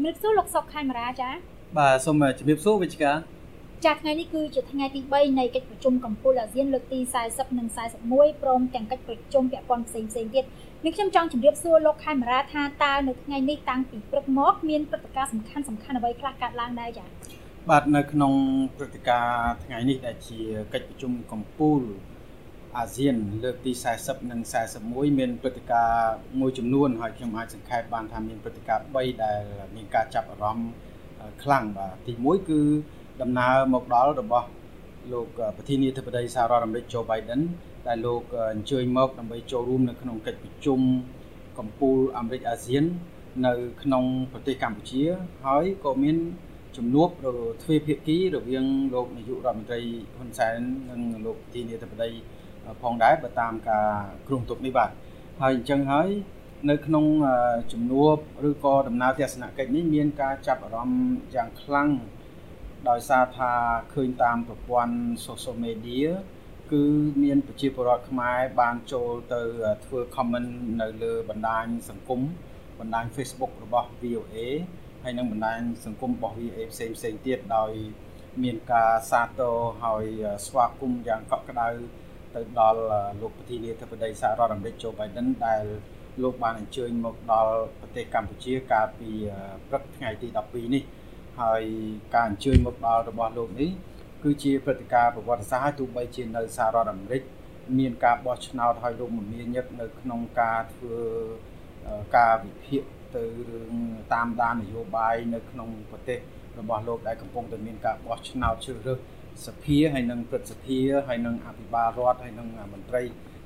ជំរាបសួរលោកសុកខេមរាចាបាទសូមជំរាបសួរវិជ្ជាចាថ្ងៃនេះគឺជាថ្ងៃទី3នៃកិច្ចប្រជុំកំពូលអាស៊ានលើកទី40និង41ព្រមទាំងកិច្ចប្រជុំពាក់ព័ន្ធផ្សេងផ្សេងទៀតនេះខ្ញុំចង់ជម្រាបសួរលោកខេមរាថាតើនៅថ្ងៃនេះតាំងពីព្រឹកមកមានព្រឹត្តិការណ៍សំខាន់សំខាន់អ្វីខ្លះកើតឡើងដែរចា៎បាទនៅក្នុងព្រឹត្តិការណ៍ថ្ងៃនេះដែលជាកិច្ចប្រជុំកំពូល អាស៊ានលើកទី40និង41មានព្រឹត្តិការណ៍មួយចំនួនហើយខ្ញុំអាចសង្ខេបបានថាមានព្រឹត្តិការណ៍3ដែលមានការចាប់អារម្មណ៍ខ្លាំងបាទទី1គឺដំណើរមកដល់របស់លោកប្រធានាធិបតីសហរដ្ឋអាមេរិក Joe Biden ដែលលោកអញ្ជើញមកដើម្បីចូលរួមនៅក្នុងកិច្ចប្រជុំកម្ពុជាអាមេរិកអាស៊ាននៅក្នុងប្រទេសកម្ពុជាហើយក៏មានជំនួបទ្វេភាគីរវាងលោកនាយករដ្ឋមន្ត្រីហ៊ុនសែននិងលោកប្រធានាធិបតី ផងដែរបើតាមការគ្រោងទុកនេះបាទហើយអញ្ចឹងហើយនៅក្នុងជំនួបឬក៏ដំណើរទស្សនកិច្ចនេះមានការចាប់អារម្មណ៍យ៉ាងខ្លាំងដោយសារថាឃើញតាមប្រព័ន្ធ social media គឺមានប្រជាពលរដ្ឋខ្មែរបានចូលទៅធ្វើ comment នៅលើបណ្ដាញសង្គមបណ្ដាញ Facebook របស់ VOA ហើយនិងបណ្ដាញសង្គមរបស់ VOA ផ្សេងផ្សេងទៀតដោយមានការសាទរហើយស្វាគមន៍យ៉ាងកក់ក្ដៅ ទៅដល់លោកប្រធានាធិបតីសហរដ្ឋអាមេរិក Joe Biden ដែលលោកបានអញ្ជើញមកដល់ប្រទេសកម្ពុជាកាលពីព្រឹកថ្ងៃទី12នេះហើយការអញ្ជើញមកដល់របស់លោកនេះគឺជាព្រឹត្តិការណ៍ប្រវត្តិសាស្ត្រទោះបីជានៅសហរដ្ឋអាមេរិកមានការបោះឆ្នោតហើយលោកមមាញឹកនៅក្នុងការធ្វើការវិភាគទៅរឿងតាមដាននយោបាយនៅក្នុងប្រទេសរបស់លោកដែលកំពុងតែមានការបោះឆ្នោតជ្រើសរើស សភាហើយនិងព្រឹទ្ធសភាហើយនិងអភិបាលរដ្ឋហើយនិងមន្ត្រី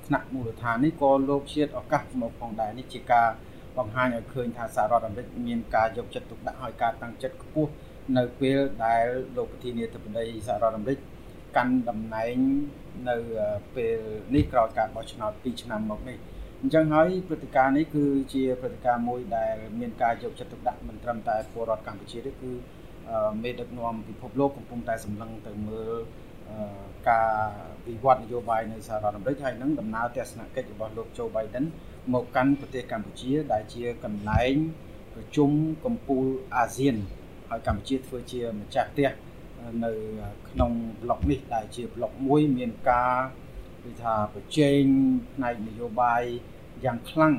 ថ្នាក់មូលដ្ឋាននេះក៏លោកជាតិឱកាសមកផងដែរនេះជាការបង្ហាញឲ្យឃើញថាសហរដ្ឋអាមេរិកមានការយកចិត្តទុកដាក់ឲ្យការតាំងចិត្តខ្ពស់នៅពេលដែលលោកប្រធានាធិបតីសហរដ្ឋអាមេរិកកាន់តំណែងនៅពេលនេះក្រោយការបោះឆ្នោត2ឆ្នាំមកនេះអញ្ចឹងហើយព្រឹត្តិការណ៍នេះគឺជាព្រឹត្តិការណ៍មួយដែលមានការយកចិត្តទុកដាក់មិនត្រឹមតែពលរដ្ឋកម្ពុជាទេគឺ មេដឹកនាំពិភពលោកកំពុងតែសម្លឹងទៅមើលការវិវត្តនយោបាយនៅសហរដ្ឋអាមេរិកហើយនឹងដំណើរទស្សនកិច្ចរបស់លោក Joe Biden មកកាន់ប្រទេសកម្ពុជា ដែលជាកន្លែងប្រជុំកំពូលអាស៊ានហើយកម្ពុជាធ្វើជាម្ចាស់ផ្ទះនៅក្នុងប្លុកនេះដែលជាប្លុកមួយមានការគឺថាប្រជែងផ្នែកនយោបាយយ៉ាងខ្លាំង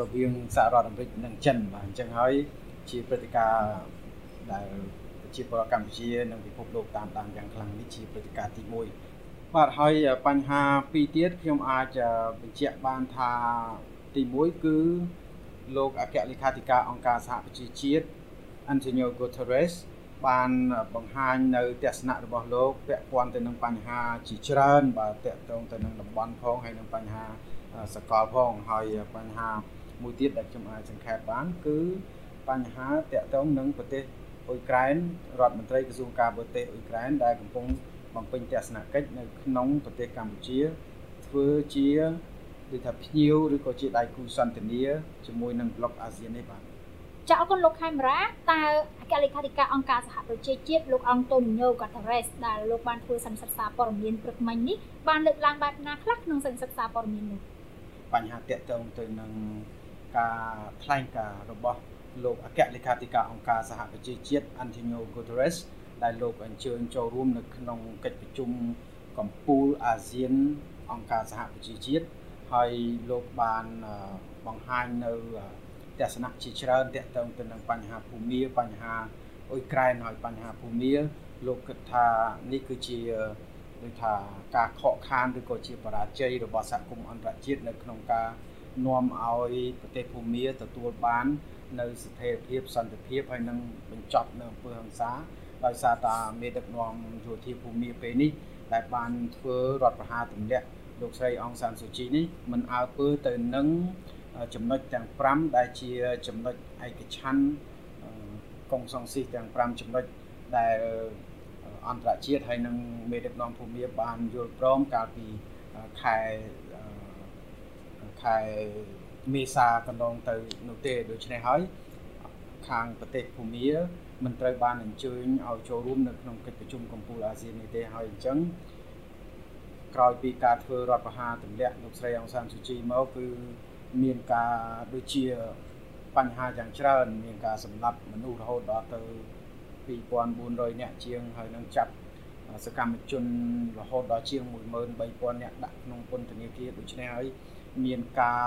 រវាងសហរដ្ឋអាមេរិកនិងចិនបាទអញ្ចឹងហើយជាព្រឹត្តិការណ៍ ដែលប្រជាពលរដ្ឋកម្ពុជានិងពិភពលោកតាមដានយ៉ាងខ្លាំងនេះជាព្រឹត្តិការណ៍ទី1បាទហើយបញ្ហាពីរទៀតខ្ញុំអាចបញ្ជាក់បានថាទី1គឺលោកអគ្គលេខាធិការអង្គការសហប្រជាជាតិ Antonio Guterres បានបង្ហាញនៅទស្សនៈរបស់លោកពាក់ព័ន្ធទៅនឹងបញ្ហាជាច្រើនបាទតាក់ទងទៅនឹងតំបន់ផងហើយនឹងបញ្ហាសកលផងហើយបញ្ហាមួយទៀតដែលខ្ញុំអាចសង្ខេបបានគឺបញ្ហាតាក់ទងនឹងប្រទេស អ៊ុយក្រែនរដ្ឋមន្ត្រីក្រសួងការបរទេសអ៊ុយក្រែនដែលកំពុងបំពេញទស្សនកិច្ចនៅក្នុងប្រទេសកម្ពុជា ធ្វើជាដូចថាភ្ញៀវឬក៏ជាដៃគូសន្ទនាជាមួយនឹងប្លុកអាស៊ាននេះបាទចាអរគុណលោកខេមរាតើអគ្គលេខាធិការអង្គការសហប្រជាជាតិលោកអង់តូនីញ៉ូកាតារ៉េសដែលលោកបានធ្វើសន្និសីទសារព័ត៌មានព្រឹកមិញនេះបានលើកឡើងបែបណាខ្លះក្នុងសន្និសីទសារព័ត៌មាននោះបញ្ហាតាក់ទងទៅនឹងការថ្លែងការណ៍របស់ លោកអគ្គលេខាធិការអង្គការសហប្រជាជាតិ Antonio Guterres ដែលលោកអញ្ជើញចូលរួមនៅក្នុងកិច្ចប្រជុំកម្ពុជាអាស៊ានអង្គការសហប្រជាជាតិហើយលោកបានបង្ហាញនៅទស្សនៈជាច្រើនទាក់ទងទៅនឹងបញ្ហាភូមិបញ្ហាអ៊ុយក្រែនហើយបញ្ហាភូមិលោកគិតថានេះគឺជាដូចថាការខកខានឬក៏ជាបរាជ័យរបស់សហគមន៍អន្តរជាតិនៅក្នុងការនាំឲ្យប្រទេសភូមាទទួលបាន នៅស្ថិរភាពសន្តិភាពហើយនឹងបញ្ចប់នៅអំពើហិង្សាដោយសារតាមេដឹកនាំយោធាភូមាពេលនេះដែលបានធ្វើរដ្ឋប្រហារទម្លាក់លោកស្រីអង្សានស៊ូជីនេះមិនអើពើទៅនឹងចំណុចទាំង5ដែលជាចំណុចឯកច្ឆ័ន្ទកុងសង្ស៊ីទាំង5ចំណុចដែលអន្តរជាតិហើយនឹងមេដឹកនាំភូមិបានយល់ព្រមកាលពីខែខែ មេសាកន្លងទៅនោះទេដូច្នេះហើយខាងប្រទេសភូមាមិនត្រូវបានអញ្ជើញឲ្យចូលរួមនៅក្នុងកិច្ចប្រជុំកំពូលអាស៊ាននេះទេហើយអញ្ចឹងក្រោយពីការធ្វើរដ្ឋប្រហារទម្លាក់លោកស្រីអង្សានស៊ូជីមកគឺមានការដូចជាបញ្ហាយ៉ាងច្រើនមានការសម្លាប់មនុស្សរហូតដល់ទៅ2400នាក់ជាងហើយនឹងចាប់សកម្មជនរហូតដល់ជាង13000នាក់ដាក់ក្នុងពន្ធនាគារដូច្នេះហើយមានការ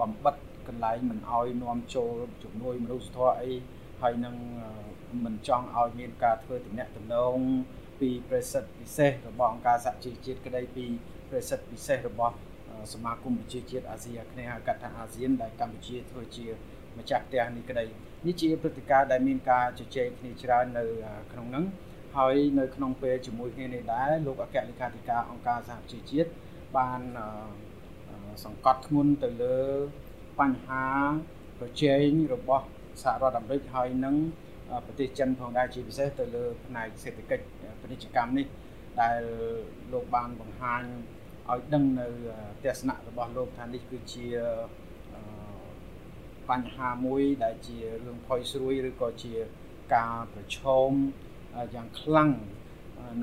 បំបិតកន្លែងមិនអោយនាំចូលជំនួយមនុស្សធម៌អីហើយនឹងមិនចង់ឲ្យមានការធ្វើទំនាក់ទំនងពីប្រសិទ្ធពិសេសរបស់អង្គការសហជីវជាតិក្តីពីប្រសិទ្ធពិសេសរបស់សមាគមប្រជាជាតិអាស៊ីអាគ្នេយ៍ហៅកាត់ថាអាស៊ានដែលកម្ពុជាធ្វើជាម្ចាស់ផ្ទះនេះក្តីនេះជាព្រឹត្តិការណ៍ដែលមានការជជែកគ្នាច្រើននៅក្នុងហ្នឹងហើយនៅក្នុងពេលជាមួយគ្នានេះដែរលោកអគ្គលេខាធិការអង្គការសហប្រជាជាតិបាន សង្កត់ធ្ងន់ទៅលើបញ្ហាប្រជែងរបស់សហរដ្ឋអាមេរិកហើយនឹងប្រទេសចិនផងដែរជាពិសេសទៅលើផ្នែកសេដ្ឋកិច្ចពាណិជ្ជកម្មនេះដែលលោកបានបង្ហាញឲ្យដឹងនៅទស្សនៈរបស់លោកថានេះគឺជាបញ្ហាមួយដែលជារឿងផុយស្រួយឬក៏ជាការប្រឈមយ៉ាងខ្លាំង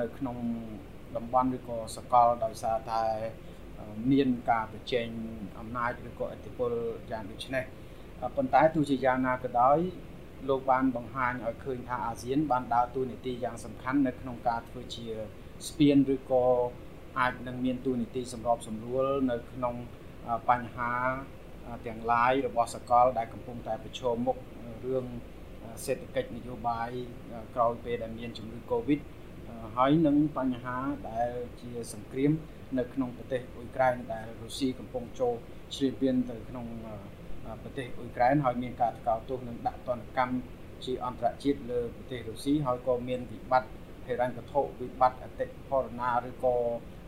នៅក្នុងតំបន់ឬក៏សកលដោយសារតែ មានការប្រជែងអំណាចឬក៏ឥទ្ធិពលយ៉ាងដូចនេះប៉ុន្តែទោះជាយ៉ាងណាក៏ដោយលោកបានបង្ហាញឲ្យឃើញថាអាស៊ាន បានដើរតួនាទីយ៉ាងសំខាន់នៅក្នុងការធ្វើជាស្ពានឬក៏អាចនឹងមានតួនាទីសម្របសម្រួលនៅក្នុងបញ្ហាទាំងឡាយរបស់សកល ដែលកំពុងតែប្រឈមមុខរឿងសេដ្ឋកិច្ចនយោបាយក្រោយពេលដែលមានជំងឺ Covid ហើយនឹងបញ្ហាដែលជាសង្គ្រាមនៅក្នុងប្រទេសអ៊ុយក្រែនដែលរុស្ស៊ីកំពុងចូលជ្រៀតពៀនទៅក្នុងប្រទេសអ៊ុយក្រែនហើយមានការថ្កោលទោសនិងដាក់ទណ្ឌកម្មជាអន្តរជាតិលើប្រទេសរុស្ស៊ីហើយក៏មានវិបត្តិហិរញ្ញវត្ថុវិបត្តិអតិផរណាឬក៏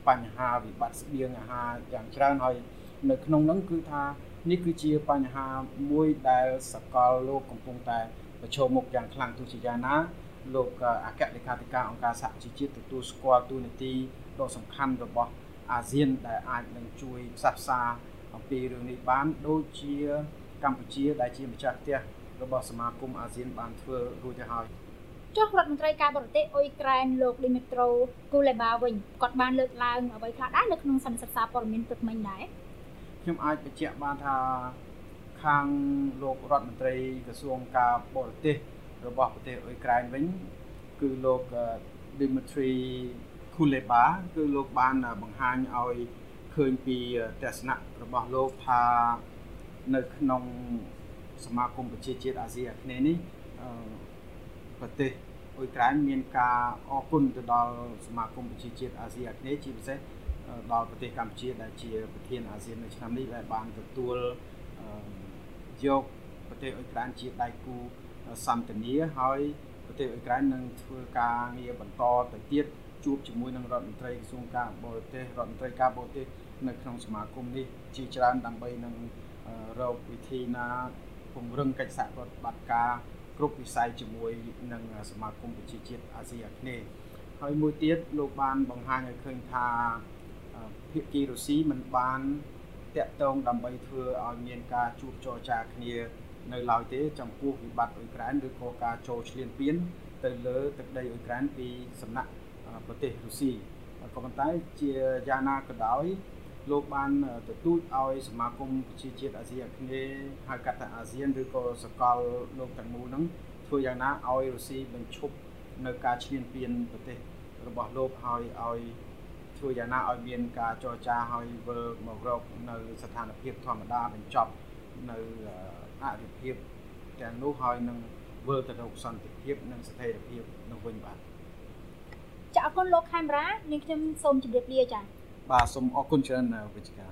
បញ្ហាវិបត្តិស្បៀងអាហារយ៉ាងច្រើនហើយនៅក្នុងនោះគឺថានេះគឺជាបញ្ហាមួយដែលសកលលោកកំពុងតែប្រឈមមុខយ៉ាងខ្លាំងទោះជាយ៉ាងណា លោកអគ្គលេខាធិការអង្គការសហជីវជាតិទទួលស្គាល់ទូនាទីដ៏សំខាន់របស់អាស៊ានដែលអាចនឹងជួយផ្សះផ្សាអំពីរឿងនេះបានដូចជាកម្ពុជាដែលជាម្ចាស់ផ្ទះរបស់សមាគមអាស៊ានបានធ្វើរួចទៅហើយចុះរដ្ឋមន្ត្រីការបរទេសអ៊ុយក្រែនលោកឌីមីត្រូ គូលេបាវិញគាត់បានលើកឡើងអ្វីខ្លះដែរនៅក្នុងសន្និសិទសារព័ត៌មានព្រឹកមិញដែរខ្ញុំអាចបញ្ជាក់បានថាខាងលោករដ្ឋមន្ត្រីក្រសួងការបរទេស របស់ប្រទេសអ៊ុយក្រែនវិញគឺលោក Dimitri Kuleba គឺលោកបានបង្ហាញឲ្យឃើញពីទស្សនៈរបស់លោកថានៅក្នុងសមាគមប្រជាជាតិអាស៊ីអាគ្នេយ៍នេះប្រទេសអ៊ុយក្រែនមានការអរគុណទៅដល់សមាគមប្រជាជាតិអាស៊ីអាគ្នេយ៍ជាពិសេសដល់ប្រទេសកម្ពុជាដែលជាប្រធានអាស៊ាននៅឆ្នាំនេះដែលបានទទួលយកប្រទេសអ៊ុយក្រែនជាដៃគូ សន្តានាហើយប្រទេសអ៊ុយក្រែននឹងធ្វើការងារបន្តទៅទៀតជួបជាមួយនឹងរដ្ឋមន្ត្រីក្រសួងការបរទេសរដ្ឋមន្ត្រីការបរទេសនៅក្នុងសមាគមនេះជាច្រើនដើម្បីនឹងរកវិធីណាពង្រឹងកិច្ចសហប្រតិបត្តិការគ្រប់វិស័យជាមួយនឹងសមាគមប្រជាជាតិអាស៊ីអាគ្នេយ៍ហើយមួយទៀតលោកបានបង្ហាញឲ្យឃើញថាភាគីរុស្ស៊ីមិនបានតាក់ទងដើម្បីធ្វើឲ្យមានការជួបចរចាគ្នា នៅឡើយទេចំពោះវិបត្តិអ៊ុយក្រែនឬក៏ការចូលឈ្លានពានទៅលើទឹកដីអ៊ុយក្រែនពីសំណាក់ប្រទេសរុស្ស៊ីក៏ប៉ុន្តែជាយ៉ាងណាក៏ដោយលោកបានទទូចឲ្យសមាគមប្រជាជាតិអាស៊ីអាគ្នេយ៍ហៅកាត់ថាអាស៊ានឬក៏សកលលោកទាំងមូលហ្នឹងធ្វើយ៉ាងណាឲ្យរុស្ស៊ីបញ្ឈប់នៅការឈ្លានពានប្រទេសរបស់លោកហើយឲ្យធ្វើយ៉ាងណាឲ្យមានការចរចាឲ្យវិលមករកនៅស្ថានភាពធម្មតាបញ្ចប់នៅ អរិភាពទាំងនោះហើយនឹងវិលទៅរកសន្តិភាពនិងស្ថិរភាពនឹងវិញបាទចាអរគុណលោកខេមរានាងខ្ញុំសូមជម្រាបលាចាបាទសូមអរគុណច្រើនវិជ្ជការ